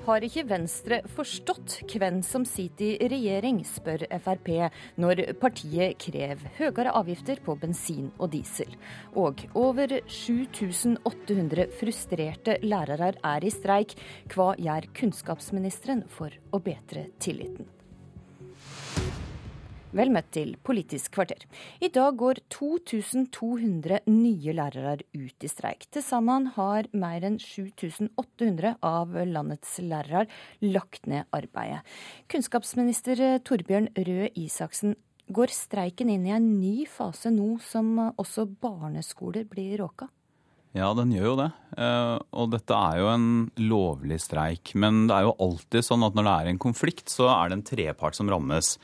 Har ikke Venstre forstått hvem som sitter i regjering, spør Frp, når partiet krever høyere avgifter på bensin og diesel. Og over 7800 frustrerte lærere er i streik. Hva gjør kunnskapsministeren for å bedre tilliten? Vel møtt til Politisk kvarter. I dag går 2200 nye lærere ut i streik. Til sammen har mer enn 7800 av landets lærere lagt ned arbeidet. Kunnskapsminister Torbjørn Røe Isaksen, går streiken inn i en ny fase nå som også barneskoler blir råka? Ja, den gjør jo det. Eh, og dette er jo en lovlig streik. Men det er jo alltid sånn at når det er en konflikt, så er det en trepart som rammes.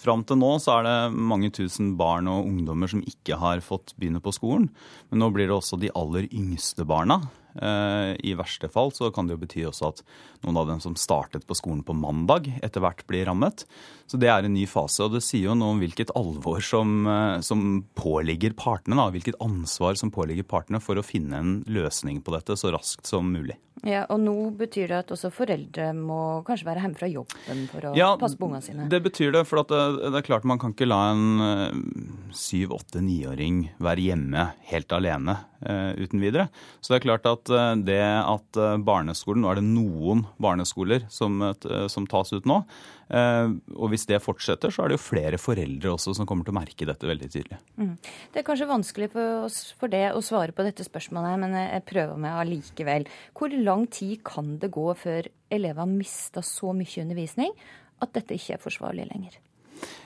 Fram til nå så er det mange tusen barn og ungdommer som ikke har fått begynne på skolen. Men nå blir det også de aller yngste barna. Eh, I verste fall så kan det jo bety også at noen av dem som startet på skolen på mandag, etter hvert blir rammet. Så det er en ny fase. Og det sier jo noe om hvilket alvor som, eh, som påligger partene. Da. Hvilket ansvar som påligger partene for å finne en løsning på dette så raskt som mulig. Ja, Og nå betyr det at også foreldre må kanskje være hjemme fra jobben for å ja, passe på ungene sine? Det betyr det. For det, det, er klart man kan ikke la en eh, syv-, åtte-, niåring være hjemme helt alene uten videre. Så det er klart at uh, det at uh, barneskolen Nå er det noen barneskoler som, som tas ut nå. Og hvis det fortsetter, så er det jo flere foreldre også som kommer til å merke dette veldig tydelig. Mm. Det er kanskje vanskelig for, oss, for det å svare på dette spørsmålet, men jeg prøver meg allikevel. Hvor lang tid kan det gå før elever mister så mye undervisning at dette ikke er forsvarlig lenger?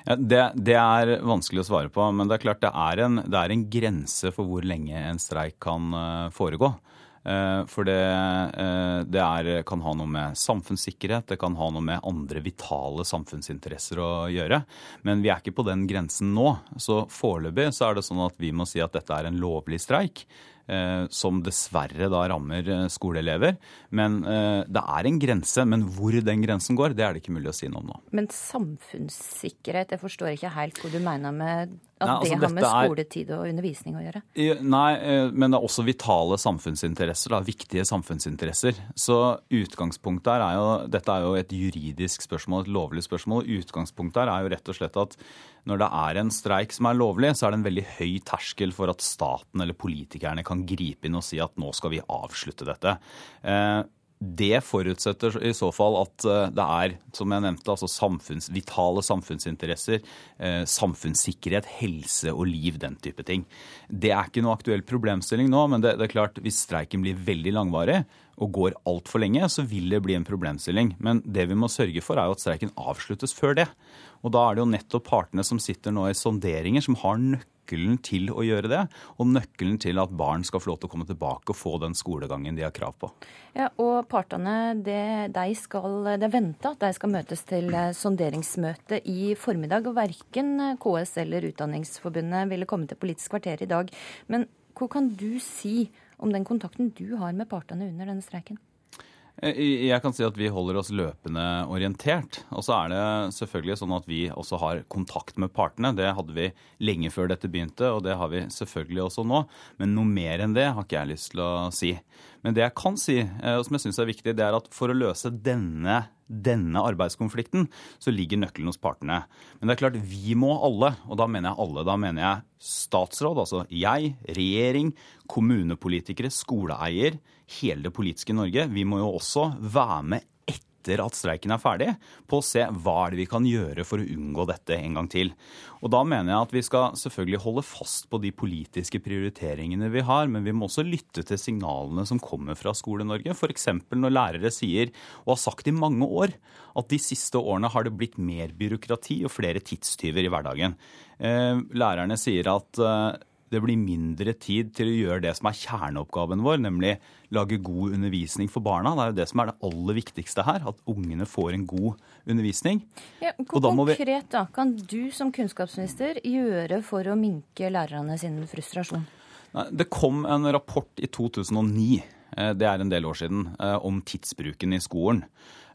Ja, det, det, er vanskelig å svare på, men det er klart det er, en, det er en grense for hvor lenge en streik kan uh, foregå. Uh, for det, uh, det er, kan ha noe med samfunnssikkerhet, det kan ha noe med andre vitale samfunnsinteresser å gjøre. Men vi er ikke på den grensen nå. Så foreløpig så er det sånn at vi må si at dette er en lovlig streik. Eh, som dessverre da rammer eh, skoleelever. Men eh, det er en grense. Men hvor den grensen går, det er det ikke mulig å si noe om nå. Men samfunnssikkerhet, jeg forstår ikke helt hva du mener med at nei, altså, det har med skoletid og undervisning å gjøre? Nei, men det er også vitale samfunnsinteresser. Da, viktige samfunnsinteresser. Så utgangspunktet her er jo Dette er jo et juridisk spørsmål, et lovlig spørsmål. Utgangspunktet her er jo rett og slett at når det er en streik som er lovlig, så er det en veldig høy terskel for at staten eller politikerne kan gripe inn og si at nå skal vi avslutte dette. Det forutsetter i så fall at eh, det er, som jeg nevnte, altså samfunns, vitale samfunnsinteresser, eh, samfunnssikkerhet, helse og liv, den type ting. Det er ikke noe aktuell problemstilling nå, men det, det er klart hvis streiken blir veldig langvarig og går altfor lenge, så vil det bli en problemstilling. Men det vi må sørge for, er jo at streiken avsluttes før det. Og da er det jo nettopp partene som sitter nå i sonderinger, som har nøkkelen til å gjøre det. Og nøkkelen til at barn skal få lov til å komme tilbake og få den skolegangen de har krav på. Ja, Og partene, det, de skal, det er venta at de skal møtes til eh, sonderingsmøte i formiddag. Og verken KS eller Utdanningsforbundet ville komme til Politisk kvarter i dag. Men hva kan du si om den kontakten du har med partene under denne streiken? Eh, jeg kan si at vi holder oss løpende orientert. Og så er det selvfølgelig sånn at vi også har kontakt med partene. Det hadde vi lenge før dette begynte, og det har vi selvfølgelig også nå. Men noe mer enn det har ikke jeg lyst til å si. Men det jeg kan si, eh, og som jeg syns er viktig, det er at for å løse denne, denne arbeidskonflikten, så ligger nøkkelen hos partene. Men det er klart, vi må alle, og da mener jeg alle, da mener jeg statsråd, altså jeg, regjering, kommunepolitikere, skoleeier, hele det politiske Norge. Vi må jo også være med etter at streiken er ferdig, på å se hva er det vi kan gjøre for å unngå dette en gang til. Og Da mener jeg at vi skal selvfølgelig holde fast på de politiske prioriteringene vi har, men vi må også lytte til signalene som kommer fra Skole-Norge. F.eks. når lærere sier, og har sagt i mange år, at de siste årene har det blitt mer byråkrati og flere tidstyver i hverdagen. Eh, lærerne sier at eh, det blir mindre tid til å gjøre det som er kjerneoppgaven vår, nemlig lage god undervisning for barna. Det er jo det som er det aller viktigste her, at ungene får en god undervisning. Ja, hvor da konkret da, kan du som kunnskapsminister gjøre for å minke lærerne sin frustrasjon? Det kom en rapport i 2009, eh, det er en del år siden, eh, om tidsbruken i skolen.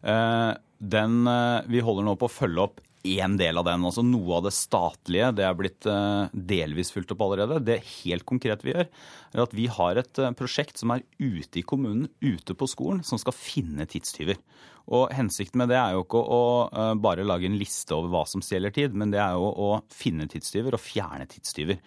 Eh, den, vi holder nå på å følge opp én del av den. altså Noe av det statlige det er blitt delvis fulgt opp allerede. Det helt konkret vi gjør, er at vi har et prosjekt som er ute i kommunen, ute på skolen, som skal finne tidstyver. Og Hensikten med det er jo ikke å, å bare lage en liste over hva som stjeler tid, men det er jo å finne tidstyver og fjerne tidstyver.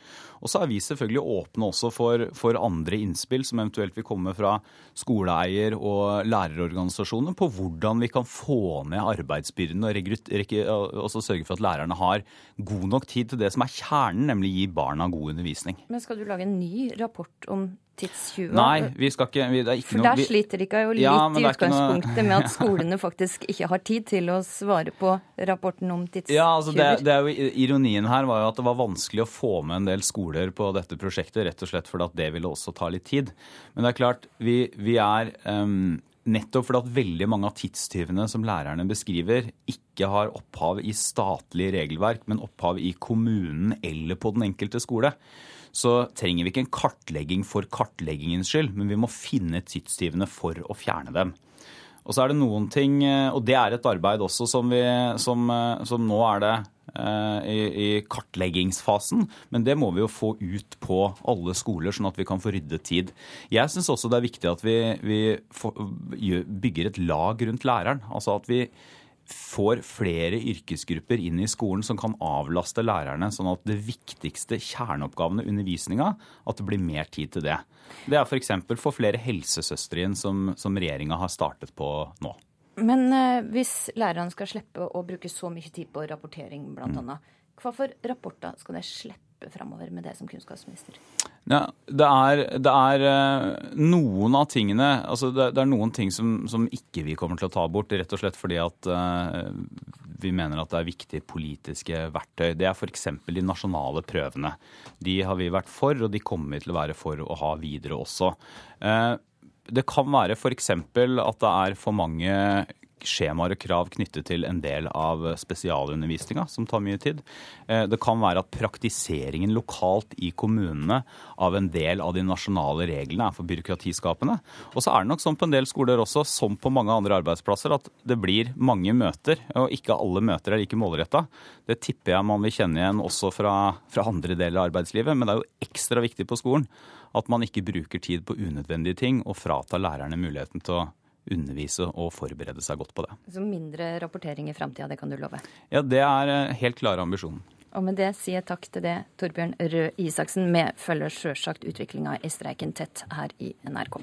Og så er vi selvfølgelig åpne også for, for andre innspill som eventuelt vil komme fra skoleeier og lærerorganisasjoner på hvordan vi kan få ned arbeidsbyrden og også sørge for at lærerne har god nok tid til det som er kjernen, nemlig gi barna god undervisning. Men skal du lage en ny rapport om tidstyver? Nei, vi skal ikke vi, det er ikke For der sliter dere jo litt ja, i utgangspunktet noe... med at skolene faktisk ikke har tid til å svare på rapporten om tidstyver. Ja, altså det, det er jo, Ironien her var jo at det var vanskelig å få med en del skoler på dette prosjektet, rett og slett fordi at det ville også ta litt tid. Men det er klart, vi, vi er um, Nettopp fordi at veldig mange av tidstyvene som lærerne beskriver, ikke har opphav i statlig regelverk, men opphav i kommunen eller på den enkelte skole så trenger vi ikke en kartlegging for kartleggingens skyld, men vi må finne tidstyvene for å fjerne dem. Og så er det noen ting, eh, og det er et arbeid også som, vi, som, eh, som nå er det i, i, kartleggingsfasen, men det må vi jo få ut på alle skoler, sånn at vi kan få ryddet tid. Jeg syns også det er viktig at vi, vi bygger et lag rundt læreren. Altså at vi får flere yrkesgrupper inn i skolen som kan avlaste lærerne, sånn at det viktigste kjerneoppgavene, undervisninga, at det blir mer tid til det. Det er f.eks. for få flere helsesøstre inn, som, som regjeringa har startet på nå. Men eh, hvis lærerne skal slippe å bruke så mye tid på rapportering, bl.a., mm. hva for rapporter skal de slippe framover med det som kunnskapsminister? Ja, det er, det er, eh, noen av tingene altså det, det er noen ting som, som, ikke vi kommer til å ta bort, rett og slett fordi at uh, vi mener at det er viktige politiske verktøy. Det er f.eks. de nasjonale prøvene. De har vi vært for, og de kommer vi til å være for å ha videre også. Uh, det kan være f.eks. at det er for mange skjemaer og krav knyttet til en del av spesialundervisninga, som tar mye tid. Eh, det kan være at praktiseringen lokalt i kommunene av en del av de nasjonale reglene er for byråkratiskapende. Og så er det nok sånn på en del skoler også, som på mange andre arbeidsplasser, at det blir mange møter, og ikke alle møter er like målretta. Det tipper jeg man vil kjenne igjen også fra, fra andre deler av arbeidslivet, men det er jo ekstra viktig på skolen at man ikke bruker tid på unødvendige ting og fratar lærerne muligheten til å undervise og forberede seg godt på det. Så mindre rapportering i framtida, det kan du love? Ja, det er eh, helt klare ambisjonen. Og med det sier jeg takk til det, Torbjørn Røe Isaksen. Vi følger sjølsagt utviklinga i streiken tett her i NRK.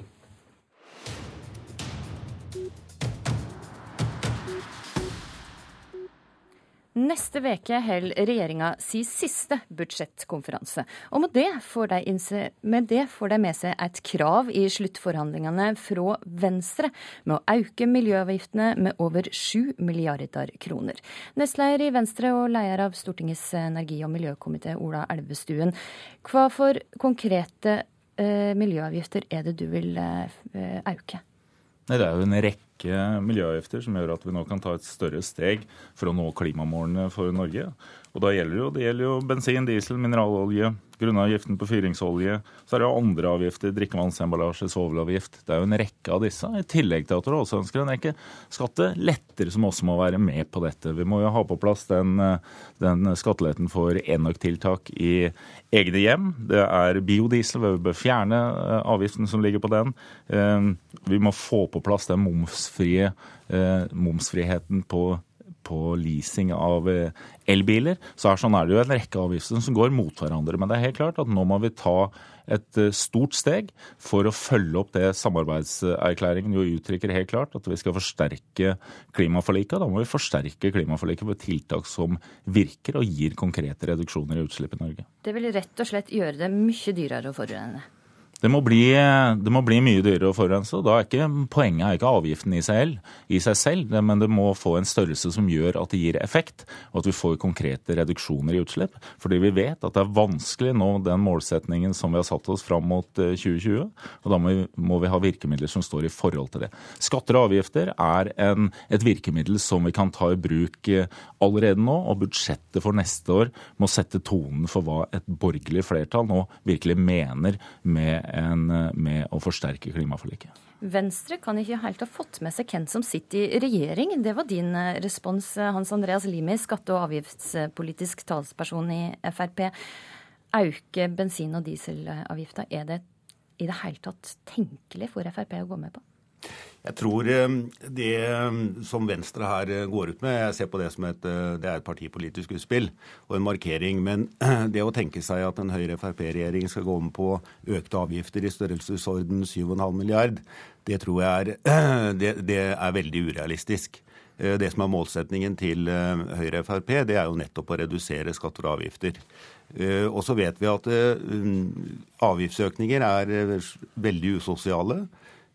Neste veke holder regjeringa si siste budsjettkonferanse. Og med det, får de med det får de med seg et krav i sluttforhandlingene fra Venstre med å øke miljøavgiftene med over 7 milliarder kroner. Nestleder i Venstre og leder av Stortingets energi- og miljøkomité, Ola Elvestuen. Hva for konkrete eh, miljøavgifter er det du vil eh, øke? Det er jo en rekke miljøavgifter som gjør at vi nå kan ta et større steg for å nå klimamålene for Norge. Og da gjelder jo, Det gjelder jo bensin, diesel, mineralolje, grunnavgiften på fyringsolje. Så er det jo andre avgifter, drikkevannsemballasje, svovelavgift. Det er jo en rekke av disse. I tillegg til at dere også ønsker en rekke skatteletter som også må være med på dette. Vi må jo ha på plass den, den skatteletten for enøktiltak i egne hjem. Det er biodiesel, vi bør fjerne eh, avgiften som ligger på den. Eh, vi må få på plass den momsfrie, eh, momsfriheten på på leasing av eh, elbiler. Så er sånn er det jo en rekke avgifter som går mot hverandre. Men det er helt klart at nå må vi ta et eh, stort steg for å følge opp det samarbeidserklæringen jo uttrykker helt klart, at vi skal forsterke klimaforliket. Da må vi forsterke klimaforliket på tiltak som virker og gir konkrete reduksjoner i utslipp i Norge. Det vil rett og slett gjøre det mye dyrere å forurene? Det må, bli, det må, bli, mye dyrere å forurense. og da er ikke Poenget er ikke avgiften i seg, i seg selv, men det må få en størrelse som gjør at det gir effekt, og at vi får konkrete reduksjoner i utslipp. Fordi vi vet at det er vanskelig nå den målsetningen som vi har satt oss fram mot 2020. Eh, og da må vi, må vi ha virkemidler som står i forhold til det. Skatter og avgifter er en, et virkemiddel som vi kan ta i bruk eh, allerede nå, og budsjettet for neste år må sette tonen for hva et borgerlig flertall nå virkelig mener med enn med å forsterke klimaforliket. Venstre kan ikke helt ha fått med seg hvem som sitter i regjering. Det var din respons, Hans Andreas Limi, skatte- og avgiftspolitisk talsperson i Frp. Auke bensin- og dieselavgifta, er det i det hele tatt tenkelig for Frp å gå med på? Jeg tror eh, det eh, som Venstre her eh, går ut med, jeg ser på det som et, det er et partipolitisk utspill og en markering. Men det å tenke seg at en Høyre-Frp-regjering skal gå om på økte avgifter i størrelsesorden 7,5 milliard, det tror jeg er, det, det er veldig urealistisk. Det som er målsetningen til Høyre Frp, det er jo nettopp å redusere skatter og avgifter. Og så vet vi at avgiftsøkninger er veldig usosiale.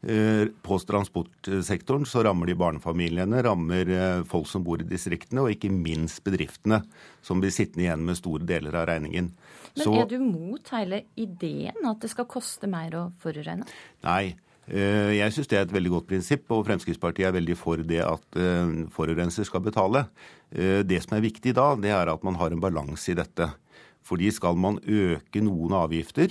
Eh, på transportsektoren så rammer de barnefamiliene, rammer eh, folk som bor i distriktene, og ikke minst bedriftene, som blir sittende igjen med store deler av regningen. Men så, er du mot hele ideen at det skal koste mer å forurene? Nei. Eh, jeg syns det er et veldig godt prinsipp, og Fremskrittspartiet er veldig for det at forurenser skal betale. Det som er viktig da, det er at man har en balanse i dette. Fordi skal man øke noen avgifter,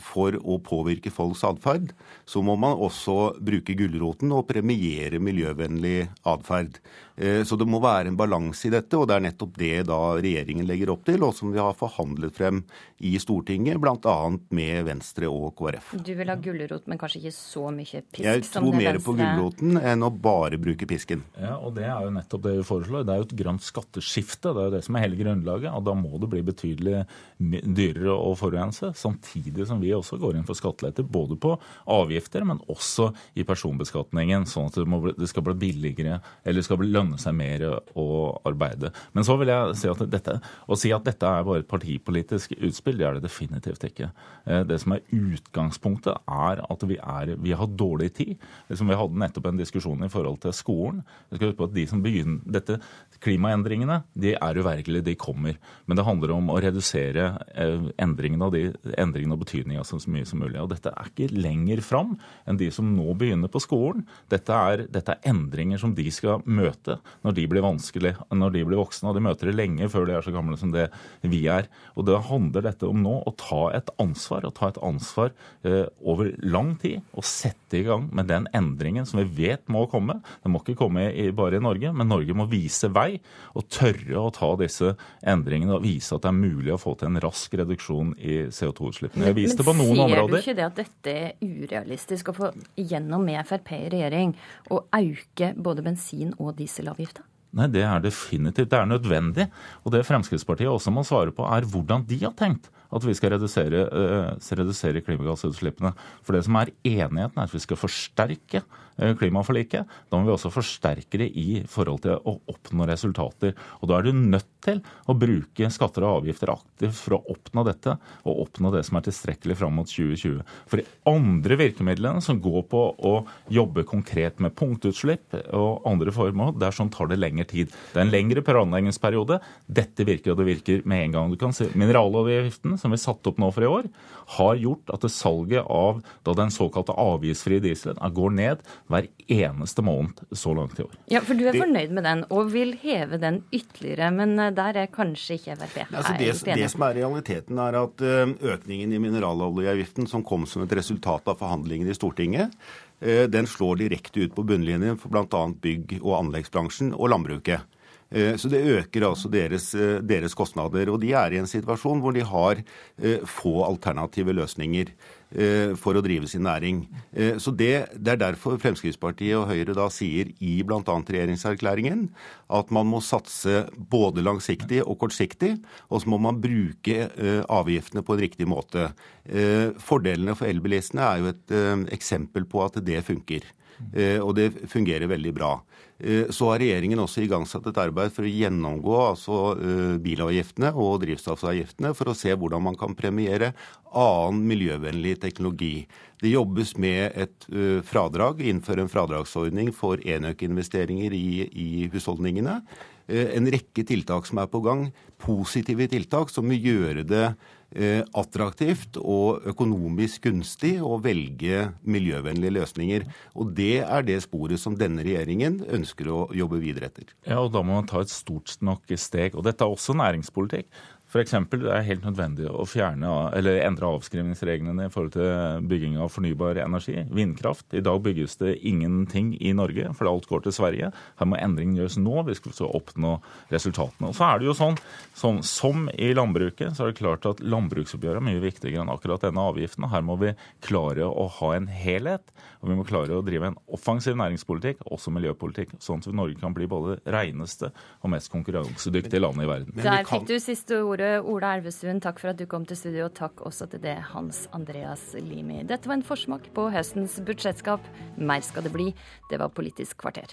for å påvirke folks atferd, så må man også bruke gulroten og premiere miljøvennlig atferd. Eh, så det må være en balanse i dette, og det er nettopp det da regjeringen legger opp til, og som vi har forhandlet frem i Stortinget, bl.a. med Venstre og KrF. Du vil ha gulrot, men kanskje ikke så mye pisk? Jeg tror mer på gulroten enn å bare bruke pisken. Ja, og Det er jo nettopp det vi foreslår. Det er jo et grønt skatteskifte. Det er jo det som er hele grunnlaget. og Da må det bli betydelig dyrere å forurense. Samtidig som vi også går inn for skatteletter både på avgifter, men også i personbeskatningen. Sånn at det, må, det skal bli billigere eller det skal bli lønnsomt lønne seg mer å arbeide. Men så vil jeg si at dette, å si at dette er bare et partipolitisk utspill, det er det definitivt ikke. Eh, det som er utgangspunktet, er at vi, er, vi har dårlig tid. Som vi hadde nettopp en diskusjon i forhold til skolen. Jeg skal huske på at de som begynner, dette, Klimaendringene de er uvergelige, de kommer. Men det handler om å redusere eh, endringene og, de, og betydninga så mye som mulig. Og dette er ikke lenger fram enn de som nå begynner på skolen. Dette er, dette er endringer som de skal møte når de blir vanskelig, når de blir voksne. Og de møter det lenge før de er så gamle som det vi er. Og det handler dette om nå å ta et ansvar, og ta et ansvar eh, over lang tid. Og sette i gang med den endringen som vi vet må komme. Den må ikke komme i, bare i Norge, men Norge må vise vei og tørre å ta disse endringene og vise at det er mulig å få til en rask reduksjon i CO2-utslippene. Jeg viste på noen områder. Men ser du ikke det at dette er urealistisk å få gjennom med Frp i regjering, å øke både bensin- og diesel? Elavgifta? Nei, det er definitivt. Det er nødvendig. Og det Fremskrittspartiet også må svare på, er hvordan de har tenkt at vi skal redusere, uh, redusere klimagassutslippene. For det som er enigheten, er at vi skal forsterke uh, klimaforliket. Da må vi også forsterke det i forhold til å oppnå resultater. Og da er du nødt til å bruke skatter og avgifter aktivt for å oppnå dette, og oppnå det som er tilstrekkelig fram mot 2020. For de andre virkemidlene som går på å jobbe konkret med punktutslipp og andre formål, det er sånn tar det lengre tid. Det er en lengre planleggingsperiode. Dette virker, og det virker med en gang. Du kan se Mineraloljeavgiften som vi satte opp nå for i år, har gjort at salget av da den såkalte avgiftsfrie dieselen går ned hver eneste måned så langt i år. Ja, For du er fornøyd med den og vil heve den ytterligere, men eh, der er kanskje ikke Frp altså det, det, som er realiteten, er at eh, økningen i mineraloljeavgiften som kom som et resultat av forhandlingene i Stortinget, eh, den slår direkte ut på bunnlinjen for bl.a. bygg- og anleggsbransjen og landbruket. Eh, så det øker altså deres, eh, deres, kostnader. Og de er i en situasjon hvor de har eh, få alternative løsninger for å drive sin næring. Så det, det er derfor Fremskrittspartiet og Høyre da sier i bl.a. regjeringserklæringen at man må satse både langsiktig og kortsiktig, og så må man bruke avgiftene på en riktig måte. Fordelene for elbilistene er jo et eksempel på at det funker. Og det fungerer veldig bra. Eh, så har regjeringen også igangsatt et arbeid for å gjennomgå altså, eh, bilavgiftene og drivstoffavgiftene for å se hvordan man kan premiere annen miljøvennlig teknologi. Det jobbes med et eh, fradrag, innføre en fradragsordning for enøkinvesteringer i, i husholdningene. En rekke tiltak som er på gang. Positive tiltak som vil gjøre det Eh, attraktivt og økonomisk gunstig å velge miljøvennlige løsninger. Og Det er det sporet som denne regjeringen ønsker å jobbe videre etter. Ja, og Da må man ta et stort nok steg. Og Dette er også næringspolitikk. F.eks. det er helt nødvendig å fjerne, eller endre avskrivningsreglene i forhold til bygging av fornybar energi. Vindkraft. I dag bygges det ingenting i Norge, for alt går til Sverige. Her må endring gjøres nå hvis vi skal oppnå resultatene. Og så er det jo sånn, som, som i landbruket, så er det klart at landbruksoppgjøret er mye viktigere enn akkurat denne avgiften. Her må vi klare å ha en helhet, og vi må klare å drive en offensiv næringspolitikk, også miljøpolitikk, sånn at Norge kan bli både reneste og mest konkurransedyktige landet i verden. Der fikk du siste ord ordet, Ola Elvestuen. Takk for at du kom til studio, og takk også til det, Hans Andreas Limi. Dette var en forsmak på høstens budsjettskap. Mer skal det bli. Det var Politisk kvarter.